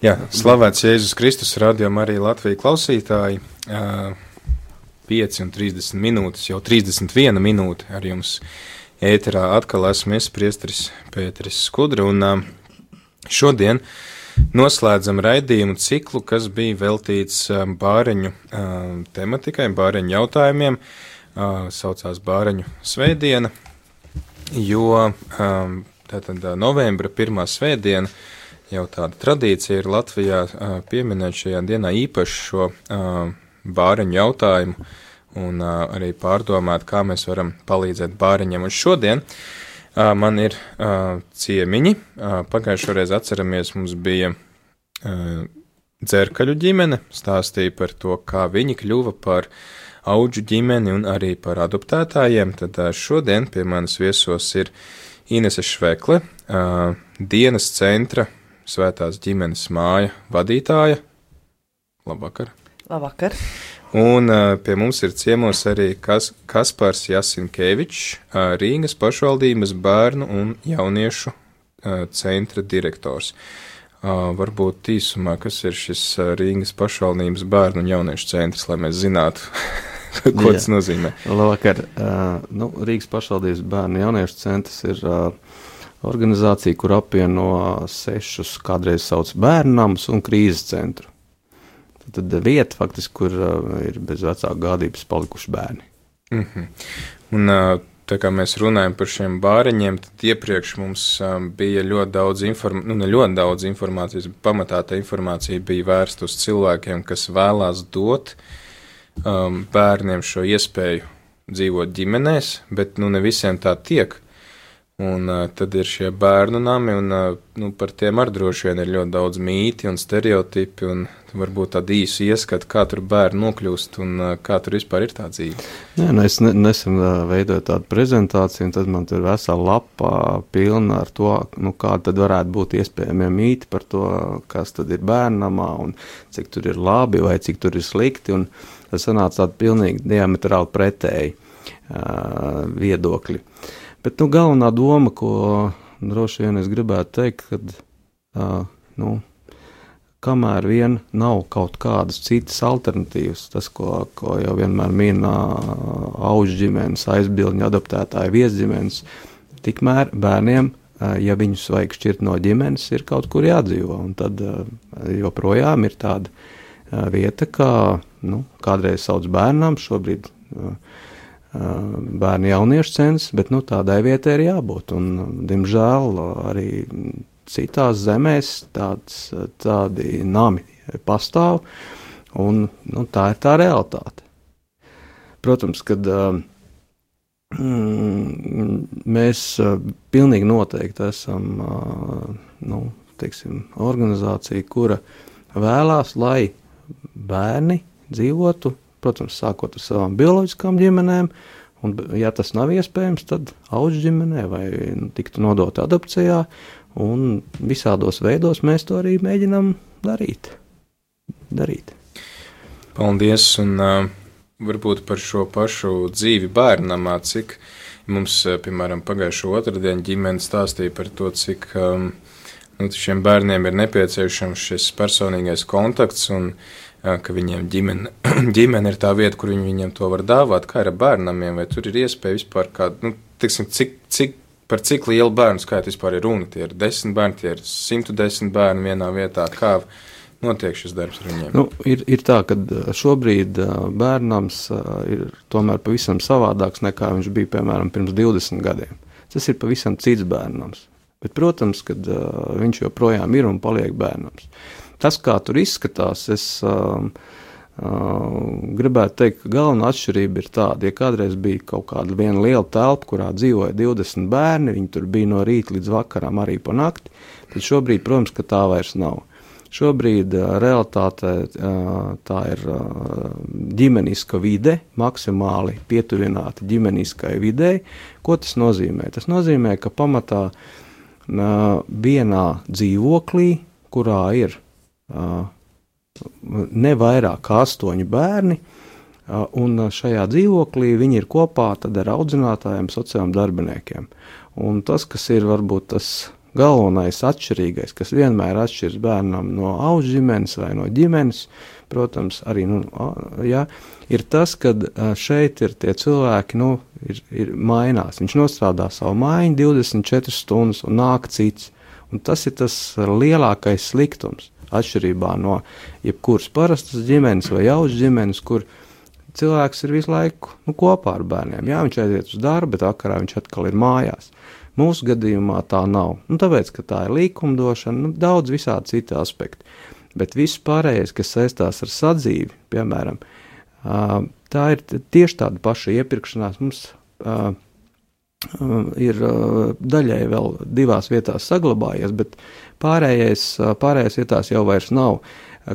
Jā, slavēts Jēzus Kristus, radījumā arī Latvijas klausītāji. 5 un 30 minūtes, jau 31 minūte ar jums ēterā atkal esmu es, priestris Pēteris Skudra, un šodien noslēdzam raidījumu ciklu, kas bija veltīts bāreņu tematikai, bāreņu jautājumiem, saucās bāreņu svētdiena, jo tātad novembra pirmā svētdiena jau tāda tradīcija ir Latvijā pieminēt šajā dienā īpaši šo bāriņu jautājumu un arī pārdomāt, kā mēs varam palīdzēt bāriņiem. Un šodien man ir ciemiņi. Pagājušo reizi atceramies, mums bija dzērkaļu ģimene, stāstīja par to, kā viņi kļuva par auģu ģimeni un arī par adoptētājiem. Tad šodien pie manis viesos ir Inese Švekle, dienas centra svētās ģimenes māja vadītāja. Labvakar! Labvakar! Un pie mums ir ciemos arī Kas, Kaspars Jasinkevičs, Rīgas pašvaldības bērnu un jauniešu centra direktors. Varbūt īsumā, kas ir šis Rīgas pašvaldības bērnu un jauniešu centrs, lai mēs zinātu, ko tas nozīmē. Labvakar! Nu, Rīgas pašvaldības bērnu un jauniešu centrs ir organizācija, kur apvieno sešus kādreiz sauc bērnams un krīzes centru. Tad, tad vieta, faktiski, kur uh, ir bez vecāku gādības palikuši bērni. Mm -hmm. Un, uh, tā kā mēs runājam par šiem bāriņiem, tad iepriekš mums um, bija ļoti daudz, inform nu, ļoti daudz informācijas, bet pamatā tā informācija bija vērsta uz cilvēkiem, kas vēlās dot um, bērniem šo iespēju dzīvot ģimenēs, bet nu, ne visiem tā tiek. Un uh, tad ir šie bērnu nami, un uh, nu, par tiem arī droši vien ir ļoti daudz mīti un stereotipi, un varbūt tādu īsu ieskatu, kā tur bērni nokļūst un uh, kā tur vispār ir tā dzīve. Nē, nu es ne, nesen uh, veidoju tādu prezentāciju, un tad man tur vesela lapa pilna ar to, nu, kāda tad varētu būt iespējamie mīti par to, kas tad ir bērnamā, un cik tur ir labi vai cik tur ir slikti, un tas sanāca tādi pilnīgi diametrāli pretēji uh, viedokļi. Uh, Bet nu, galvenā doma, ko droši vien es gribētu teikt, kad uh, nu, kamēr vien nav kaut kādas citas alternatīvas, tas, ko, ko jau vienmēr min uh, auga ģimenes, aizbildņu adaptētāju viesģimenes, tikmēr bērniem, ja viņus vajag šķirt no ģimenes, ir kaut kur jādzīvo. Un tad joprojām ir tāda vieta, kā nu, kādreiz sauc bērnam, šobrīd. Uh, bērnu jauniešu centrs, bet nu, tādai vietai ir jābūt. Un, diemžēl arī citās zemēs tāds, tādi nami pastāv, un nu, tā ir tā realitāte. Protams, kad mm, mēs pilnīgi noteikti esam nu, teiksim, organizācija, kura vēlās, lai bērni dzīvotu protams, sākot ar savām bioloģiskām ģimenēm. Un, ja tas nav iespējams, tad auga ģimenē vai nu, tiktu nodota adopcijā. Un visādos veidos mēs to arī mēģinām darīt. darīt. Paldies! Un, uh, varbūt par šo pašu dzīvi bērnamā, cik mums, piemēram, pagājušo otrdienu ģimene stāstīja par to, cik um, nu, šiem bērniem ir nepieciešams šis personīgais kontakts. Un, ka viņiem ģimene, ģimene ir tā vieta, kur viņi viņiem to var dāvāt, kā ar bērnamiem, vai tur ir iespēja vispār kādu, nu, tiksim, cik, cik, par cik lielu bērnu skaitu vispār ir runa. Tie ir desmit bērni, tie ir 110 bērni vienā vietā. Kā notiek šis darbs ar viņiem? Nu, ir, ir tā, ka šobrīd bērnams ir tomēr pavisam savādāks nekā viņš bija, piemēram, pirms 20 gadiem. Tas ir pavisam cits bērnams. Bet, protams, ka uh, viņš joprojām ir un paliek bērnams. Tas, kā tur izskatās, es uh, uh, gribētu teikt, ka galvenā atšķirība ir tāda, ja kādreiz bija kaut kāda liela telpa, kurā dzīvoja 20 bērni, viņi tur bija no rīta līdz vakaram arī pa nakti, tad šobrīd, protams, tā vairs nav. Šobrīd uh, realitāte uh, tā ir uh, ģimeniska vide, maksimāli pietuvināta ģimeniskai videi. Ko tas nozīmē? Tas nozīmē, ka pamatā vienā dzīvoklī, kurā ir ne vairāk kā astoņi bērni, un šajā dzīvoklī viņi ir kopā ar audzinātājiem, sociālajiem darbiniekiem. Un tas, kas ir varbūt tas galvenais atšķirīgais, kas vienmēr atšķiras bērnam no auga ģimenes vai no ģimenes, protams, arī nu, jā, ir tas, ka šeit ir tie cilvēki, nu, ir, ir mainās. Viņš nostrādā savu mājiņu 24 stundas un nāk cits. Un tas ir tas lielākais sliktums. Atšķirībā no jebkuras parastas ģimenes vai auga ģimenes, kur cilvēks ir visu laiku nu, kopā ar bērniem. Jā, viņš aiziet uz darbu, bet vakarā viņš atkal ir mājās. Mūsu gadījumā tā nav. Nu, tāpēc, ka tā ir likumdošana, nu, daudz visādi citi aspekti. Bet viss pārējais, kas saistās ar sadzīvi, piemēram, tā ir tieši tāda paša iepirkšanās. Mums ir daļai vēl divās vietās saglabājies, bet pārējais, pārējais vietās jau vairs nav.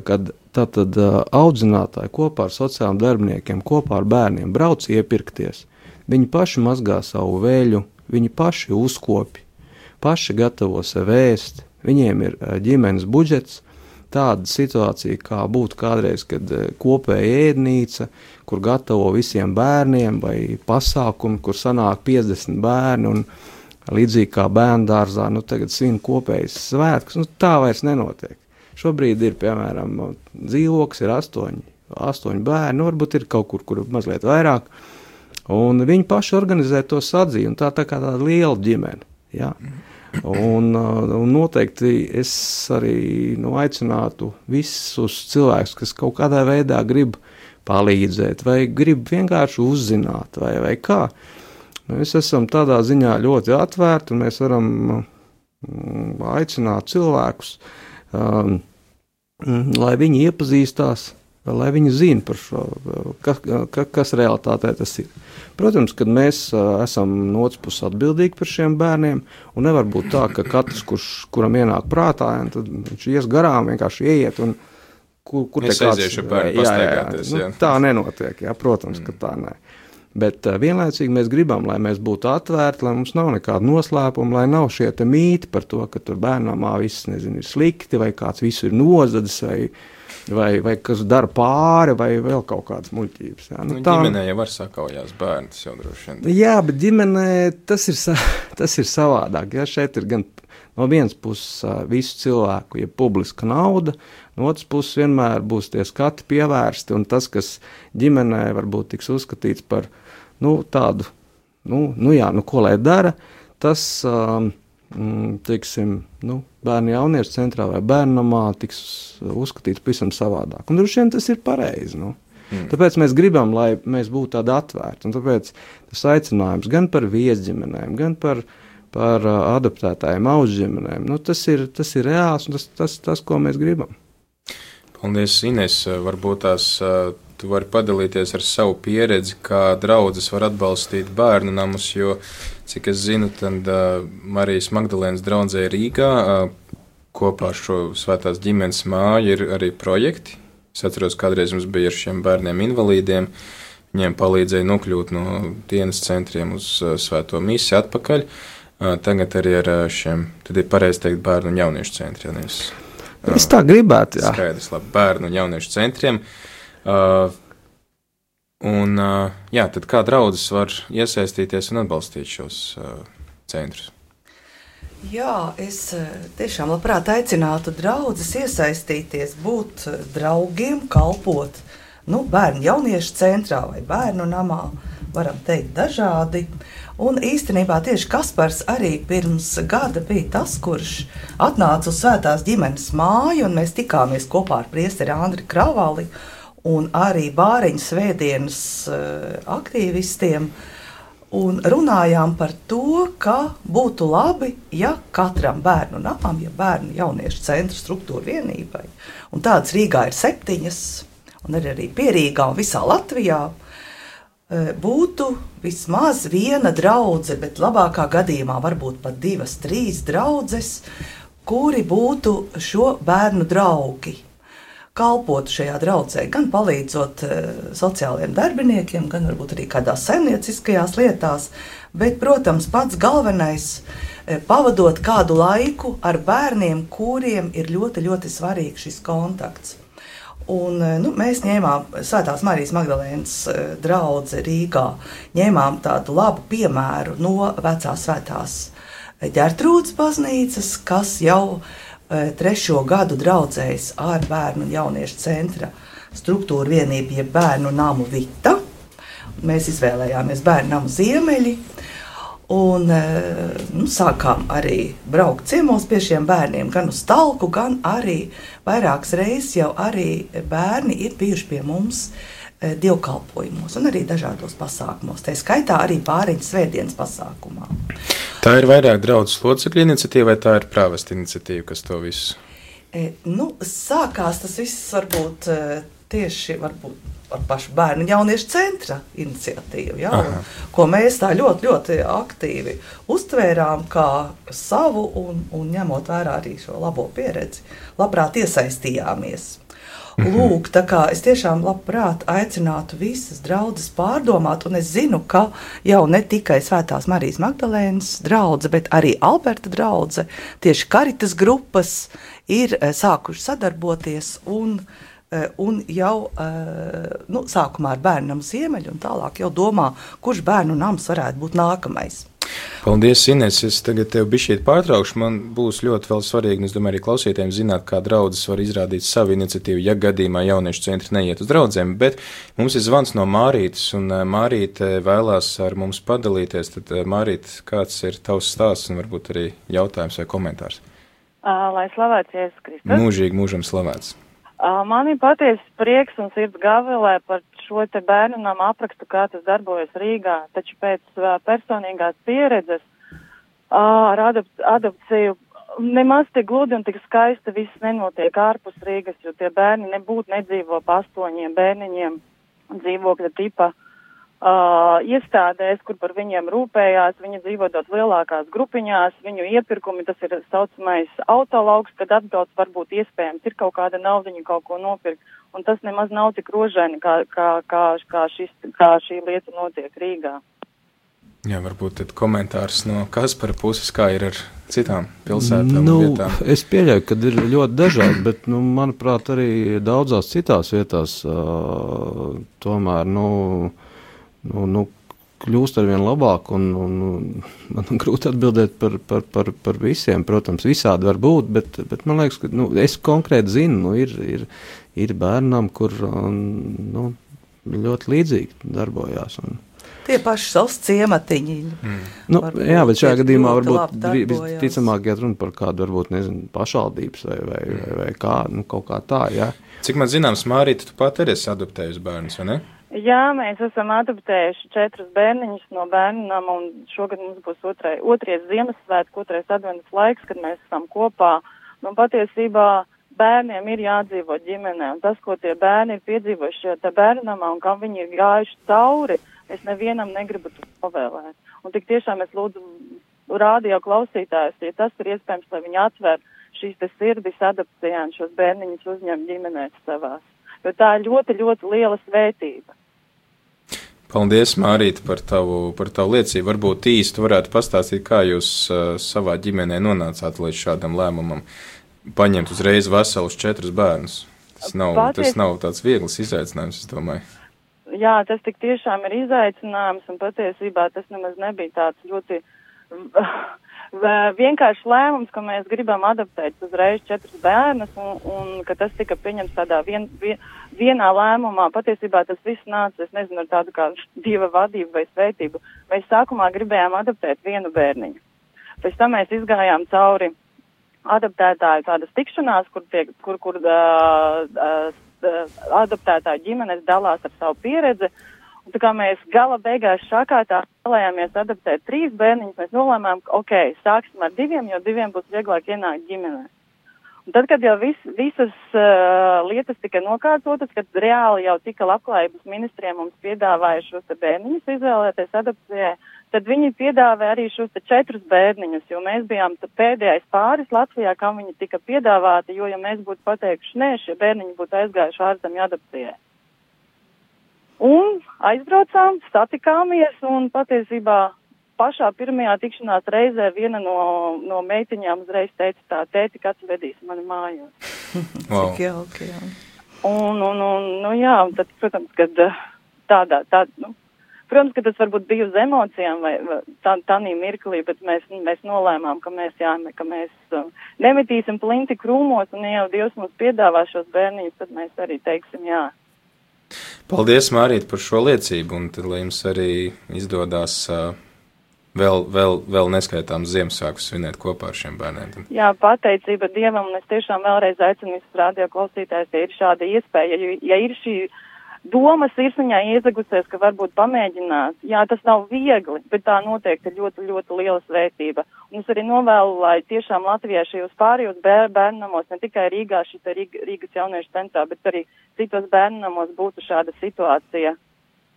Kad tātad audzinātāji kopā ar sociālajiem darbiniekiem, kopā ar bērniem brauc iepirkties, viņi paši mazgā savu vēļu, viņi paši uzkopi, paši gatavo sev ēst, viņiem ir ģimenes budžets, tāda situācija, kā būtu kādreiz, kad kopēja ēdnīca, kur gatavo visiem bērniem, vai pasākumu, kur sanāk 50 bērni, un līdzīgi kā bērnu dārzā, nu tagad svin kopējas svētkus, nu tā vairs nenotiek. Šobrīd ir, piemēram, dzīvoklis, ir astoņi, astoņi bērni, nu varbūt ir kaut kur, kur mazliet vairāk, un viņi paši organizē to sadzīvi, un tā tā kā tāda liela ģimene, jā. Un, un noteikti es arī nu, aicinātu visus cilvēkus, kas kaut kādā veidā grib palīdzēt, vai grib vienkārši uzzināt, vai, vai kā. Mēs esam tādā ziņā ļoti atvērti, un mēs varam aicināt cilvēkus um, lai viņi iepazīstās, lai viņi zina par šo, kas, kas realitātē tas ir. Protams, kad mēs uh, esam no otras puses atbildīgi par šiem bērniem, un nevar būt tā, ka katrs, kurš, kuram ienāk prātā, viņš ies garām, vienkārši ieiet un kur, kur es kāds, aiziešu bērnu jā, jā, jā, nu, tā nenotiek, jā, protams, mm. ka tā nē. Bet uh, vienlaicīgi mēs gribam, lai mēs būtu atvērti, lai mums nav nekāda noslēpuma, lai nav šie mīti par to, ka tur bērnamā viss nezinu, ir slikti, vai kāds visu ir nozadzis, vai, vai, vai kas dara pāri, vai vēl kaut kādas muļķības. Jā. Nu, nu, tā ģimenē jau var sakaujās bērns jau droši vien. Jā, bet ģimenē tas ir, tas ir savādāk. Jā, šeit ir gan no vienas puses visu cilvēku, ja publiska nauda, no otras puses vienmēr būs tie skati pievērsti, un tas, kas ģimenē varbūt tiks uzskatīts par viņa nu, tādu, nu, nu jā, nu, ko lai dara, tas, um, teiksim, nu, bērnu jauniešu centrā vai bērnamā tiks uzskatīts pavisam savādāk. Un droši vien tas ir pareizi. Nu. Mm. Tāpēc mēs gribam, lai mēs būtu tādi atvērti. Tāpēc tas aicinājums gan par viesģimenēm, gan par, par uh, adaptētājiem, auzģimenēm, nu, tas, ir, tas ir reāls un tas, tas, tas, ko mēs gribam. Paldies, Ines. Varbūt tās tu vari padalīties ar savu pieredzi, kā draudzes var atbalstīt bērnu namus, jo, cik es zinu, tad uh, Marijas Magdalēnas draudzē Rīgā uh, kopā ar šo svētās ģimenes māju ir arī projekti. Es atceros, kādreiz mums bija ar šiem bērniem invalīdiem. Viņiem palīdzēja nokļūt no dienas centriem uz uh, svēto misiju atpakaļ. Uh, tagad arī ar uh, šiem, tad ir pareizi teikt, bērnu un jauniešu centriem. Es tā gribētu, jā. Skaidrs, labi, bērnu un jauniešu centriem. Uh, Uh, un, uh, jā, tad kā draudzes var iesaistīties un atbalstīt šos uh, centrus? Jā, es uh, tiešām labprāt aicinātu draugus iesaistīties, būt uh, draugiem, kalpot nu, bērnu jauniešu centrā vai bērnu namā. Varam teikt, dažādi. Un īstenībā tieši Kaspars arī pirms gada bija tas, kurš atnāca uz Svētās ģimenes māju, un mēs tikāmies kopā ar priesteri Andriu Kravali. Un arī bāriņu svētdienas uh, aktīvistiem. Un runājām par to, ka būtu labi, ja katram bērnu namam, ja bērnu jauniešu centra struktūra vienībai, un tādas Rīgā ir septiņas, un arī, arī pierīgā un visā Latvijā, uh, būtu vismaz viena draudzene, bet labākā gadījumā varbūt pat divas, trīs draudzes, kuri būtu šo bērnu draugi kalpotu šajā draudzē, gan palīdzot uh, sociālajiem darbiniekiem, gan varbūt arī kādās saimnieciskajās lietās. Bet, protams, pats galvenais ir uh, pavadot kādu laiku ar bērniem, kuriem ir ļoti, ļoti svarīgs šis kontakts. Un, uh, nu, mēs ņēmām Svētās Marijas Magdalēnas draugu Rīgā, ņēmām tādu labu piemēru no vecās svētās ģērtrūdas baznīcas, kas jau e, trešo gadu draudzējas ar bērnu un jauniešu centra struktūru vienību, jeb bērnu namu Vita. Mēs izvēlējāmies bērnu namu ziemeļi. Un, e, nu, sākām arī braukt ciemos pie šiem bērniem, gan uz talku, gan arī vairākas reizes jau arī bērni ir bijuši pie mums e, dievkalpojumos un arī dažādos pasākumos. Tā skaitā arī pāriņas svētdienas pasākumā. Tā ir vairāk draudzes locekļu iniciatīva vai tā ir prāvesta iniciatīva, kas to visu? E, nu, sākās tas viss varbūt e, tieši varbūt ar pašu bērnu jauniešu centra iniciatīvu, ja, un, ko mēs tā ļoti, ļoti aktīvi uztvērām kā savu un, un ņemot vērā arī šo labo pieredzi, labprāt iesaistījāmies. Mhm. Lūk, tā kā es tiešām labprāt aicinātu visas draudzes pārdomāt, un es zinu, ka jau ne tikai Svētās Marijas Magdalēnas draudzene, bet arī Alberta draudzene, tieši karitas grupas ir eh, sākuši sadarboties un Eh, un jau eh, nu, sākumā ar bērnu ziemeļu, un tālāk jau domā, kurš bērnu nams varētu būt nākamais. Paldies, Inês. Es tagad tev bišķiet pārtraukšu. Man būs ļoti vēl svarīgi, un es domāju, arī klausītājiem zināt, kā draudzes var izrādīt savu iniciatīvu, ja gadījumā jauniešu centri neiet uz draudzēm. Bet mums ir zvans no Mārītes, un eh, Mārīte vēlās ar mums padalīties. Tad, Mārīte, kāds ir tavs stāsts un varbūt arī jautājums vai komentārs? Lai slavēts Jēzus Kristus. Mūžīgi mūžam slavēts. Man ir patiesi prieks un sirds gavilē par šo te bērnu namu aprakstu, kā tas darbojas Rīgā, taču pēc personīgās pieredzes ar adopciju nemaz tik gludi un tik skaisti viss nenotiek ārpus Rīgas, jo tie bērni nebūtu nedzīvo pa astoņiem bērniņiem dzīvokļa tipa uh, iestādēs, kur par viņiem rūpējās, viņi dzīvo daudz lielākās grupiņās, viņu iepirkumi, tas ir saucamais autolauks, kad atbrauc varbūt iespējams ir kaut kāda naudiņa kaut ko nopirkt, un tas nemaz nav tik rožaini, kā, kā, kā, kā, šis, kā šī lieta notiek Rīgā. Jā, varbūt tad komentārs no Kaspara puses, kā ir ar citām pilsētām. Nu, vietām. es pieļauju, ka ir ļoti dažādi, bet, nu, manuprāt, arī daudzās citās vietās uh, tomēr, nu, nu, nu, kļūst ar vien labāk. Un, un, man grūti atbildēt par, par, par, par visiem. Protams, visādi var būt, bet, bet man liekas, ka nu, es konkrēti zinu, nu, ir, ir, ir bērnam, kur nu, ļoti līdzīgi darbojās. Un, Tie paši savs ciematiņi. Mm. Nu, jā, bet šajā gadījumā varbūt visticamāk iet runa par kādu, varbūt, nezinu, pašvaldības vai, vai, vai, vai kā, nu, kaut kā tā, jā. Cik man zināms, Mārīta, tu pat arī esi adoptējusi bērnus, vai ne? Jā, mēs esam adoptējuši četrus bērniņus no bērnam, un šogad mums būs otrai, otrais Ziemassvētku, otrais adventas laiks, kad mēs esam kopā. Nu, patiesībā bērniem ir jādzīvo ģimenē, un tas, ko tie bērni ir piedzīvojuši šajā bērnamā un kam viņi ir gājuši cauri, es nevienam negribu to pavēlēt. Un tik tiešām es lūdzu rādio klausītājus, ja tas ir iespējams, lai viņi atver šīs te sirdis adopcijā un šos bērniņus uzņem ģimenēs savās. Jo tā ir ļoti, ļoti liela svētība. Paldies, Mārīt, par tavu, par tavu liecību. Varbūt īsti varētu pastāstīt, kā jūs uh, savā ģimenē nonācāt līdz šādam lēmumam, paņemt uzreiz veselus četrus bērnus. Tas nav, Paties... tas nav tāds viegls izaicinājums, es domāju. Jā, tas tik tiešām ir izaicinājums, un patiesībā tas nemaz nebija tāds ļoti vienkārši lēmums, ka mēs gribam adaptēt uzreiz četrus bērnus un, un ka tas tika pieņemts tādā vien, vien, vienā lēmumā. Patiesībā tas viss nāca, es nezinu, ar tādu kā dieva vadību vai svētību. Mēs sākumā gribējām adaptēt vienu bērniņu. Pēc tam mēs izgājām cauri adaptētāju tādas tikšanās, kur, tiek, kur, kur uh, uh, adaptētāju ģimenes dalās ar savu pieredzi. Un tā kā mēs gala beigās šākārtā vēlējāmies adaptēt trīs bērniņus, mēs nolēmām, ka, ok, sāksim ar diviem, jo diviem būs vieglāk ienākt ģimenē. Un tad, kad jau vis, visas uh, lietas tika nokārtotas, kad reāli jau tika labklājības ministriem mums piedāvāja šos bērniņus izvēlēties adopcijai, tad viņi piedāvāja arī šos četrus bērniņus, jo mēs bijām pēdējais pāris Latvijā, kam viņi tika piedāvāti, jo ja mēs būtu pateikuši, nē, šie bērniņi būtu aizgājuši ārzemju adopcijai. Un aizbraucām, satikāmies un patiesībā pašā pirmajā tikšanās reizē viena no, no meitiņām uzreiz teica tā, tēti, kāds vedīs mani mājās. wow. Cik jauki, jā. Un, un, un, nu jā, tad, protams, kad eh, tādā, tā, nu, Protams, ka tas varbūt bija uz emocijām vai tā, tādā mirklī, bet mēs, mēs nolēmām, ka mēs, jā, ka mēs uh, nemetīsim plinti krūmos un, ja jau Dievs mums piedāvā šos bērniņus, tad mēs arī teiksim jā. Paldies, Mārīt, par šo liecību, un tad, lai jums arī izdodas uh, vēl, vēl, vēl neskaitāms Ziemassvētkus svinēt kopā ar šiem bērniem. Jā, pateicība Dievam, un es tiešām vēlreiz aicinu visus rādio klausītājus, ja ir šāda iespēja, ja, ja ir šī doma sirsniņā iezagusies, ka varbūt pamēģināt. Jā, tas nav viegli, bet tā noteikti ir ļoti, ļoti liela svētība. Un es arī novēlu, lai tiešām Latvijā šajos pārējos bērnamos, ne tikai Rīgā, šitā Rīgas jauniešu centrā, bet arī citos bērnamos būtu šāda situācija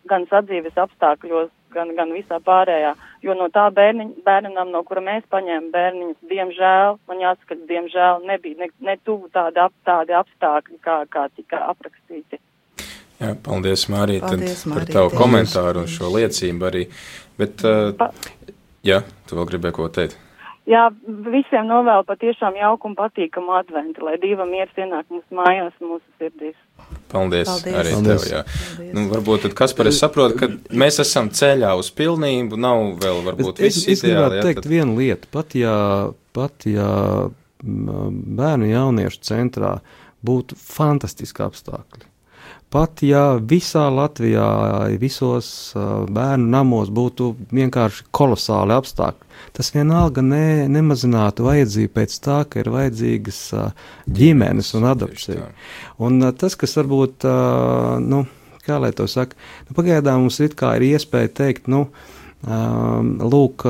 gan sadzīves apstākļos, gan, gan visā pārējā. Jo no tā bērniņ, bērnam, no kura mēs paņēmām bērniņus, diemžēl, man jāsaka, diemžēl nebija ne, ne tuvu tādi, ap, tādi apstākļi, kā, kā tika aprakstīti. Jā, paldies, Mārija, paldies, Mārija par tavu komentāru un šo liecību arī. Bet, uh, pa... jā, tu vēl gribēji ko teikt? Jā, visiem novēlu patiešām jauku un patīkamu adventu, lai Dieva miers ienāk mūsu mājās, mūsu sirdīs. Paldies, Paldies. arī Paldies. tev, jā. Paldies. Nu, varbūt tad, kas par es saprotu, ka mēs esam ceļā uz pilnību, nav vēl varbūt viss ideāli. Es gribētu jā, teikt tad... vienu lietu, pat ja, pat ja bērnu jauniešu centrā būtu fantastiski apstākļi Pat ja visā Latvijā, visos bērnu namos būtu vienkārši kolosāli apstākļi, tas vienalga ne, nemazinātu vajadzību pēc tā, ka ir vajadzīgas ģimenes un adopcija. Un tas, kas varbūt, nu, kā lai to saka, nu, pagaidām mums it kā ir iespēja teikt, nu, lūk,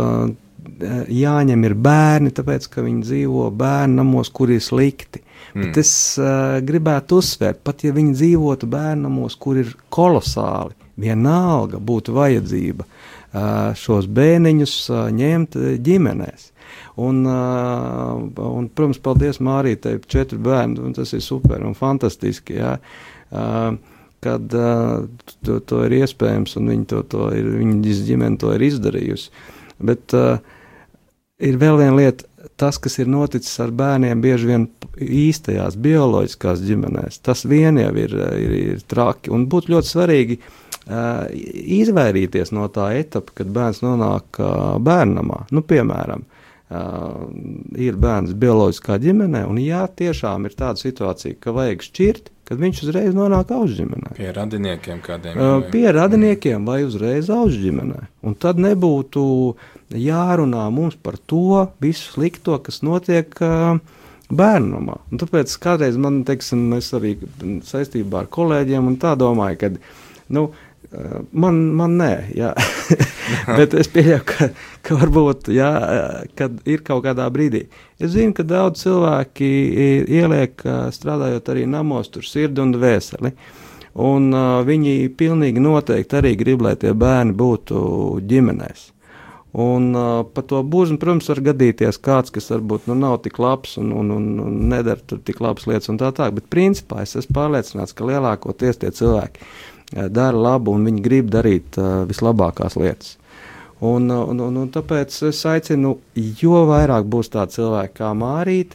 jāņem ir bērni, tāpēc, ka viņi dzīvo bērnu namos, kur ir slikti. Mm. Bet es uh, gribētu uzsvērt, pat ja viņi dzīvotu bērnamos, kur ir kolosāli, vienalga būtu vajadzība uh, šos bērniņus uh, ņemt ģimenēs. Un, uh, un, protams, paldies Mārītai, četri bērni, tas ir super un fantastiski. Jā. Uh, kad uh, to, to ir iespējams, un viņi to, to ir, viņas ģimene to ir izdarījusi. Bet uh, ir vēl viena lieta, tas, kas ir noticis ar bērniem, bieži vien īstajās bioloģiskās ģimenēs, tas vien jau ir, ir, ir traki. Un būtu ļoti svarīgi uh, izvairīties no tā etapa, kad bērns nonāk uh, bērnamā. Nu, piemēram, uh, ir bērns bioloģiskā ģimenē, un ja tiešām ir tāda situācija, ka vajag šķirt, kad viņš uzreiz nonāk augšģimenē. Pie radiniekiem kādiem? Uh, pie radiniekiem vai uzreiz augšģimenē. Un tad nebūtu jārunā mums par to visu slikto, kas notiek uh, bērnumā. Un tāpēc kādreiz man, teiksim, es arī saistībā ar kolēģiem un tā domāju, ka, nu, man, man nē, bet es pieļauju, ka, ka varbūt, jā, kad ir kaut kādā brīdī. Es zinu, ka daudz cilvēki ieliek, strādājot arī namos, tur sirdi un dvēseli. Un uh, viņi pilnīgi noteikti arī grib, lai tie bērni būtu ģimenēs. Un uh, par to būžu, protams, var gadīties kāds, kas varbūt nu, nav tik labs un, un, un, un nedara tik labas lietas un tā tālāk. Bet principā es esmu pārliecināts, ka lielākoties tie cilvēki dara labu un viņi grib darīt uh, vislabākās lietas. Un, un, un, un tāpēc es aicinu, jo vairāk būs tādi cilvēki kā Mārīte,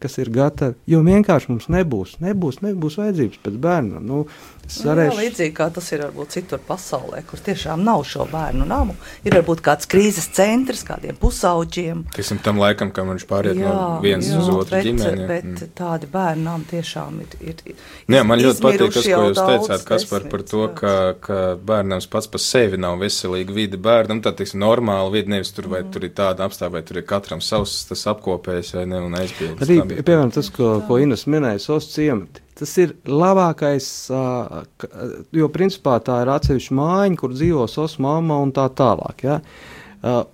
kas ir gatavi, jo vienkārši mums nebūs, nebūs, nebūs vajadzības pēc bērnam. Nu, Sarēš... Jā, līdzīgi kā tas ir varbūt citur pasaulē, kur tiešām nav šo bērnu namu. Ir varbūt kāds krīzes centrs kādiem pusauģiem. Tiksim tam laikam, kam viņš pāriet jā, no viens jā, uz otru bet, ģimeni. Bet mm. tādi bērnu nami tiešām ir. ir, ir jā, man ļoti patīk tas, ko jūs teicāt, kas par, par to, ka, ka bērnams pats par sevi nav veselīga vide bērnam. Tā, tiksim, normāla vide, nevis tur vai mm. tur ir tāda apstākļa, vai tur ir katram savs tas apkopējs vai ne un aizpildījums. Arī, piemēram, tas, ko, ko Ines minēja, sos ciemati tas ir labākais, jo principā tā ir atsevišķa mājiņa, kur dzīvo sos mamma un tā tālāk. Ja?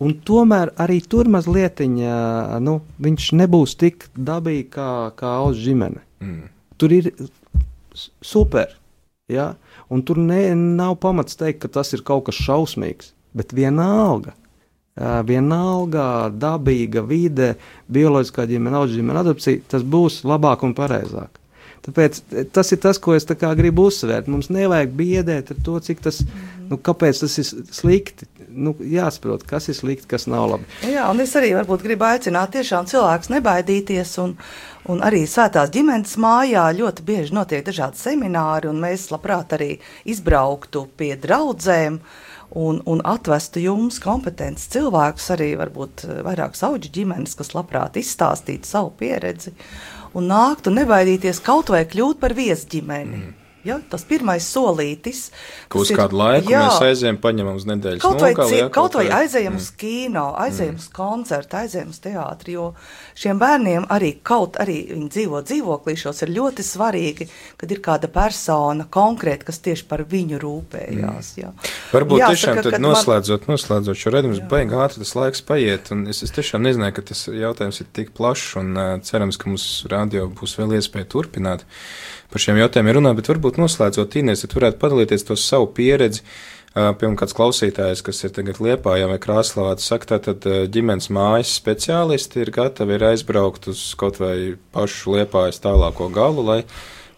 Un tomēr arī tur mazliet nu, viņš nebūs tik dabīgi kā, kā uz ģimene. Mm. Tur ir super. Ja? Un tur ne, nav pamats teikt, ka tas ir kaut kas šausmīgs. Bet vienalga, vienalga dabīga vide, bioloģiskā ģimene, auga ģimene, adopcija, tas būs labāk un pareizāk. Tāpēc tas ir tas, ko es gribu uzsvērt. Mums nevajag biedēt ar to, cik tas, nu, kāpēc tas ir slikti. nu, jāsaprot, kas ir slikti, kas nav labi. Jā, un es arī varbūt gribu aicināt tiešām cilvēkus nebaidīties. Un, un arī svētās ģimenes mājā ļoti bieži notiek dažādi semināri, un mēs labprāt arī izbrauktu pie draudzēm. Un, un atvestu jums kompetents cilvēkus, arī varbūt eh, vairākas auģu ģimenes, kas labprāt izstāstītu savu pieredzi un nāktu nebaidīties kaut vai kļūt par viesģimeni. Mm. Ja, tas pirmais solītis. Ka uz kādu laiku jā, mēs aizējām, paņemam uz nedēļas kaut vai, nokali, jā, kaut, vai aizējām mm. uz kino, aizējām mm. uz koncertu, aizējām uz teātri, jo šiem bērniem arī kaut arī viņi dzīvo dzīvoklīšos ir ļoti svarīgi, kad ir kāda persona konkrēti, kas tieši par viņu rūpējās. Mm. Jā. Varbūt Jāsaka, tiešām tad noslēdzot, man... noslēdzot šo redzumu, baigi ātri tas laiks paiet, un es, es tiešām nezināju, ka tas jautājums ir tik plašs, un uh, cerams, ka mums radio būs vēl iespēja turpināt. Par šiem jautājumiem runāt, bet varbūt noslēdzot Inês, tad varētu padalīties to savu pieredzi. Piemēram, kāds klausītājs, kas ir tagad Liepājā vai Krāslavā, saka, tad ģimenes mājas speciālisti ir gatavi ir aizbraukt uz kaut vai pašu Liepājas tālāko galu, lai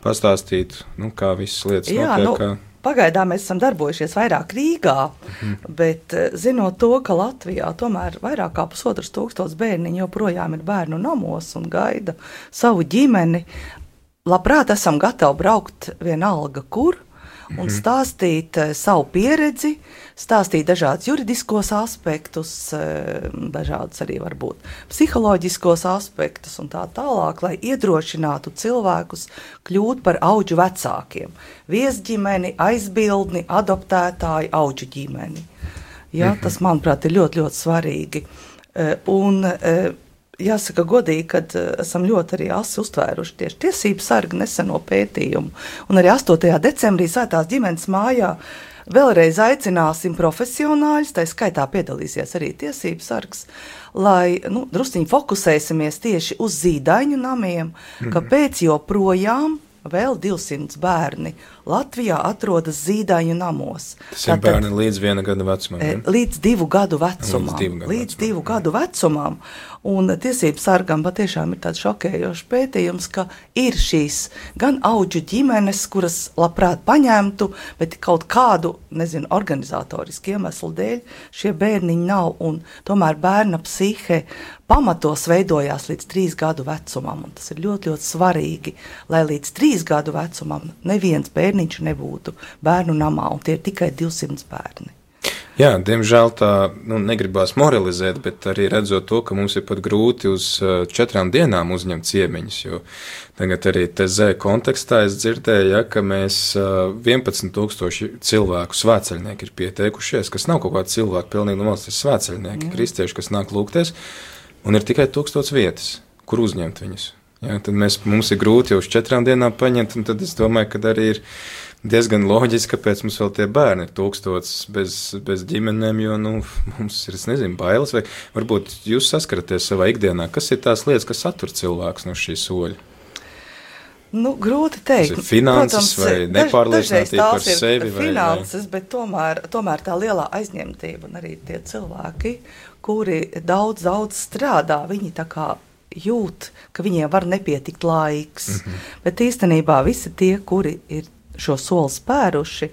pastāstītu, nu, kā visas lietas Jā, notiek. Nu... Pagaidām mēs esam darbojušies vairāk Rīgā, mhm. bet zinot to, ka Latvijā tomēr vairāk kā pusotrs tūkstots bērniņu joprojām ir bērnu namos un gaida savu ģimeni, labprāt esam gatavi braukt vienalga kur un mhm. stāstīt uh, savu pieredzi, stāstīt dažādus juridiskos aspektus, uh, dažādus arī varbūt psiholoģiskos aspektus un tā tālāk, lai iedrošinātu cilvēkus kļūt par auģu vecākiem. Viesģimeni, aizbildni, adoptētāju auģu ģimeni. Ja, mhm. tas, manuprāt, ir ļoti, ļoti svarīgi. Uh, un, Jāsaka, godīgi, ka uh, esam ļoti arī asi uztvēruši tieši tiesību sargu neseno pētījumu. Un arī 8. decembrī Svētās ģimenes mājā vēlreiz aicināsim profesionāļus, tā skaitā piedalīsies arī tiesību sargs, lai nu, drusciņi fokusēsimies tieši uz zīdaiņu namiem, kāpēc joprojām vēl 200 bērni Latvijā atrodas zīdaiņu namos. Tas ir Tātad, bērni līdz viena gada vecumam. Ja? Līdz divu gadu vecumam. Līdz divu gadu, līdz vecumam. Divu gadu vecumam. Un tiesību sargam patiešām ir tāds šokējošs pētījums, ka ir šīs gan auģu ģimenes, kuras labprāt paņemtu, bet kaut kādu, nezinu, organizatorisku iemeslu dēļ šie bērniņi nav. Un tomēr bērna psihe pamatos veidojās līdz trīs gadu vecumam. Tas ir ļoti, ļoti svarīgi, lai līdz trīs gadu vecumam neviens bērniņš nebūtu bērnu namā, un tie ir tikai 200 bērni. Jā, diemžēl tā nu, negribās moralizēt, bet arī redzot to, ka mums ir pat grūti uz uh, četrām dienām uzņemt ciemiņus. Jo tagad arī TZ kontekstā es dzirdēju, ja, ka mēs 11,000 uh, cilvēku svētceļnieki ir pieteikušies, kas nav kaut kādi cilvēki, pilnīgi no valsts svētceļnieki, kristieši, kas nāk lūgties, un ir tikai 1000 vietas, kur uzņemt viņus. Ja, tad mēs, mums ir grūti jau uz četrām dienām paņemt, un tad es domāju, ka arī ir diezgan loģiski, kāpēc mums vēl tie bērni ir tūkstots bez, bez ģimenēm, jo nu, mums ir, es nezinu, bailes, vai varbūt jūs saskaraties savā ikdienā, kas ir tās lietas, kas attur cilvēkus no šī soļa. Nu, grūti teikt. Finanses Protams, vai nepārliecinātība par sevi. Finanses, vai, vai? bet tomēr, tomēr tā lielā aizņemtība un arī tie cilvēki, kuri daudz, daudz strādā, viņi tā kā jūt, ka viņiem var nepietikt laiks. Mm -hmm. Bet īstenībā visi tie, kuri ir šo soli spēruši,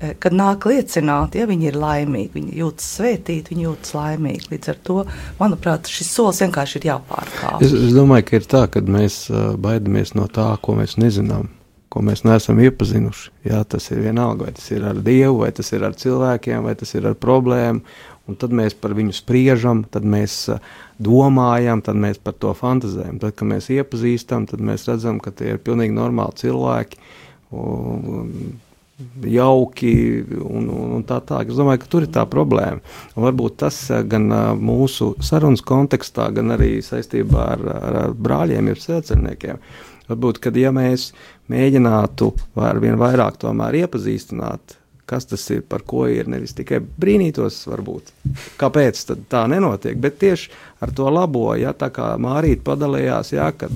eh, kad nāk liecināt, ja viņi ir laimīgi, viņi jūtas svētīti, viņi jūtas laimīgi. Līdz ar to, manuprāt, šis solis vienkārši ir jāpārkāpj. Es, es domāju, ka ir tā, ka mēs uh, baidamies no tā, ko mēs nezinām. Ko mēs neesam iepazinuši. Jā, tas ir vienalga, vai tas ir ar Dievu, vai tas ir ar cilvēkiem, vai tas ir ar problēmu. Un tad mēs par viņu spriežam, tad mēs uh, domājam, tad mēs par to fantazējam. Tad, kad mēs iepazīstam, tad mēs redzam, ka tie ir pilnīgi normāli cilvēki, uh, jauki un, un, un tā tālāk. Es domāju, ka tur ir tā problēma. Un varbūt tas eh, gan eh, mūsu sarunas kontekstā, gan arī saistībā ar, ar, ar brāļiem, ir sēcerniekiem. Varbūt, kad ja mēs mēģinātu ar vien vairāk tomēr iepazīstināt, kas tas ir, par ko ir, nevis tikai brīnītos, varbūt, kāpēc tā nenotiek, bet tieši ar to labo, ja tā kā Mārīte padalījās, jā, kad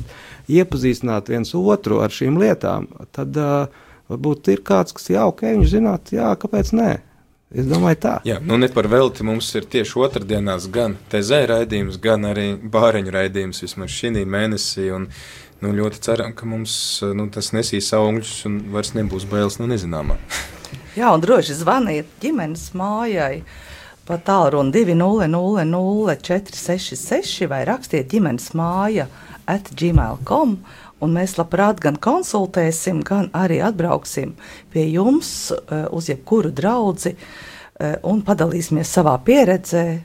iepazīstināt viens otru ar šīm lietām, tad uh, varbūt ir kāds, kas jau ok, viņš zināt, jā, kāpēc nē. Es domāju, tā. Jā, nu ne par velti mums ir tieši otrdienās gan TZ raidījums, gan arī bāriņu raidījums vismaz šī mēnesī. Un, nu, ļoti ceram, ka mums nu, tas nesīs augļus un vairs nebūs bailes no nezināmā. Jā, un droši zvaniet ģimenes mājai. Pa tālruni 200-466 vai rakstiet ģimenes māja at gmail.com. Un mēs labprāt gan konsultēsim, gan arī atbrauksim pie jums uh, uz jebkuru draugu uh, un padalīsimies savā pieredzē,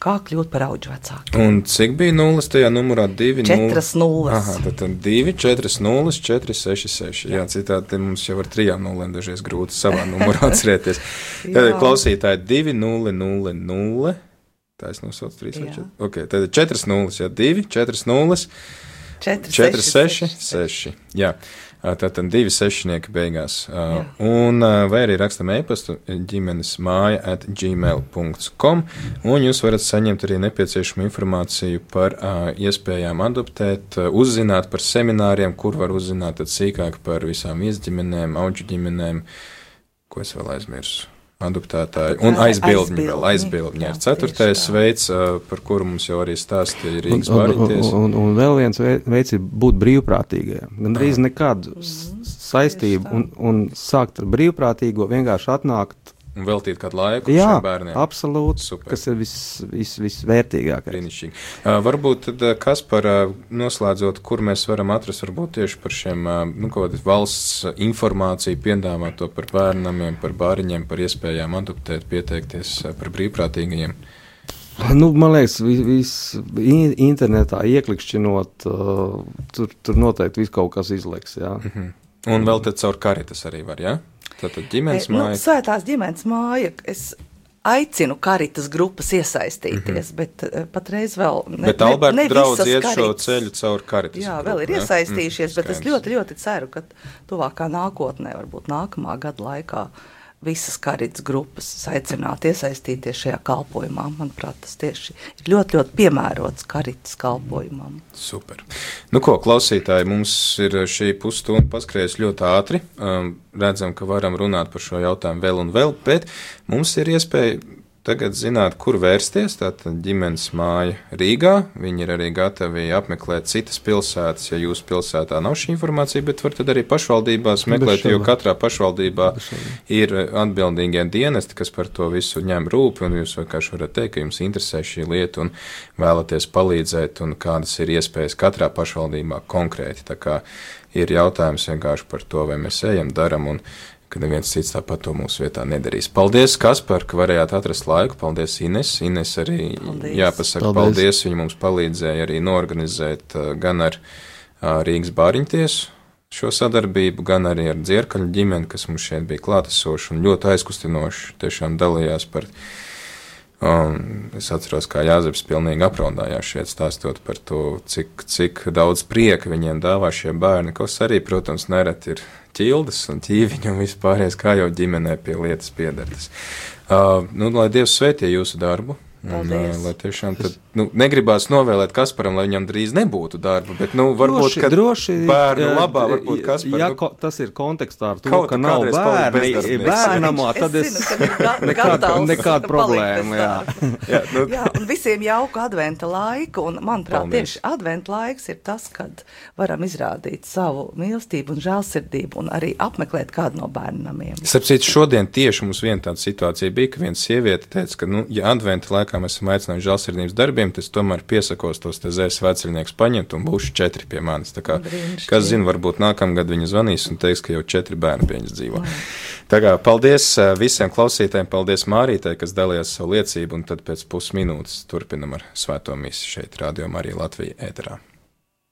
kā kļūt par augu vecāku. Un cik bija nulles tajā numurā? 2, 4, 0. Aha, tad, tad 2, 4, 0, 4, 6, 6. Jā, citādi mums jau ar trijām nulēm dažreiz grūti savā numurā atcerēties. Tad klausītāji 2, 0, 0, 0. Tā es nosaucu 3 vai 4. Ok, tad 4 nulles, jā, 2, 4 nulles. 4, 4 6, 6. 6. Jā. Tātad divi sešnieki beigās. Jā. Un vai arī rakstam e-pastu ģimenes māja at gmail.com, un jūs varat saņemt arī nepieciešamu informāciju par iespējām adoptēt, uzzināt par semināriem, kur var uzzināt sīkāk par visām izģimenēm, auģu ģimenēm, ko es vēl aizmirsu adoptētāji un aizbildņi. vēl. Aizbildņi. Ir ceturtais veids, par kuru mums jau arī stāstīja Rīgas barīties. Un, un, un vēl viens veids ir būt brīvprātīgajam. Gan drīz nekādu saistību un, un sākt ar brīvprātīgo vienkārši atnākt un veltīt kādu laiku Jā, šiem bērniem. Absolūti. Super. Kas ir vis, vis, visvērtīgākais. Brīnišķīgi. Uh, varbūt tad, uh, kas par uh, noslēdzot, kur mēs varam atrast varbūt tieši par šiem uh, nu, valsts informāciju piedāvāto par bērnamiem, par bāriņiem, par iespējām adoptēt, pieteikties uh, par brīvprātīgajiem. Nu, man liekas, vis, vis, internetā ieklikšķinot, uh, tur, tur noteikti viss kaut kas izliks. Jā. Mm -hmm. Un vēl tad caur karitas arī var, jā? Ja? Tātad ģimenes e, māja. Nu, svētās ģimenes māja. Es aicinu karitas grupas iesaistīties, mm -hmm. bet uh, patreiz vēl ne, bet Alberta ne, ne draudz iet karitas. šo ceļu caur karitas. Jā, grupu, vēl ir iesaistījušies, mm, bet es ļoti, ļoti ceru, ka tuvākā nākotnē, varbūt nākamā gada laikā, visas karitas grupas aicināt iesaistīties šajā kalpošanā. Manuprāt, tas tieši ir ļoti, ļoti piemērots karitas kalpošanām. Super. Nu, ko klausītāji, mums ir šī pusstunda paskrējusi ļoti ātri. Um, redzam, ka varam runāt par šo jautājumu vēl un vēl, bet mums ir iespēja tagad zināt, kur vērsties. Tātad ģimenes māja Rīgā. Viņi ir arī gatavi apmeklēt citas pilsētas, ja jūsu pilsētā nav šī informācija, bet var arī pašvaldībās meklēt, jo katrā pašvaldībā ir atbildīgie dienesti, kas par to visu ņem rūpi, jūs vienkārši varat teikt, ka jums interesē šī lieta un vēlaties palīdzēt, un kādas ir iespējas katrā pašvaldībā konkrēti. Ir jautājums vienkārši par to, vai mēs ejam, daram un ka neviens cits tāpat to mūsu vietā nedarīs. Paldies, Kaspar, ka varējāt atrast laiku. Paldies, Ines. Ines arī paldies. jāpasaka paldies. paldies. Viņa mums palīdzēja arī norganizēt gan ar Rīgas bāriņtiesu šo sadarbību, gan arī ar dzirkaļu ģimeni, kas mums šeit bija klātesoši un ļoti aizkustinoši. Tiešām dalījās par. Un es atceros, kā Jāzeps pilnīgi apraudājās šeit stāstot par to, cik, cik daudz prieka viņiem dāvā šie bērni, kas arī, protams, nereti ir ķildes un ķīviņi un vispārējais, kā jau ģimenē pie lietas piedertas. Uh, nu, lai Dievs svētie jūsu darbu! Un, uh, lai tiešām tad, nu, negribās novēlēt Kasparam, lai viņam drīz nebūtu darba, bet, nu, varbūt, droši, droši, bērnu labā, varbūt Kaspar. Ja nu, ko, tas ir kontekstā ar to, ka nav bērni, bērnamā, tad es, es nekāda nekād problēma, jā. jā, nu. jā, un visiem jauku adventa laiku, un, manuprāt, Paldies. tieši adventa laiks ir tas, kad varam izrādīt savu mīlestību un žēlsirdību un arī apmeklēt kādu no bērnamiem. Sapcīt, šodien tieši mums viena tāda situācija bija, ka viena sieviete teica, ka, nu, ja adventa laikā laikā mēs esam aicinājuši žēlsirdības darbiem, tas tomēr piesakos tos te zēs vecrinieks paņemt un būs četri pie manis. Tā kā, kas zina, varbūt nākamgad viņa zvanīs un teiks, ka jau četri bērni pie viņas dzīvo. Tā kā paldies visiem klausītājiem, paldies Mārītai, kas dalījās savu liecību, un tad pēc pusminūtes turpinam ar svēto misiju šeit, Radio Marija Latvija ēterā.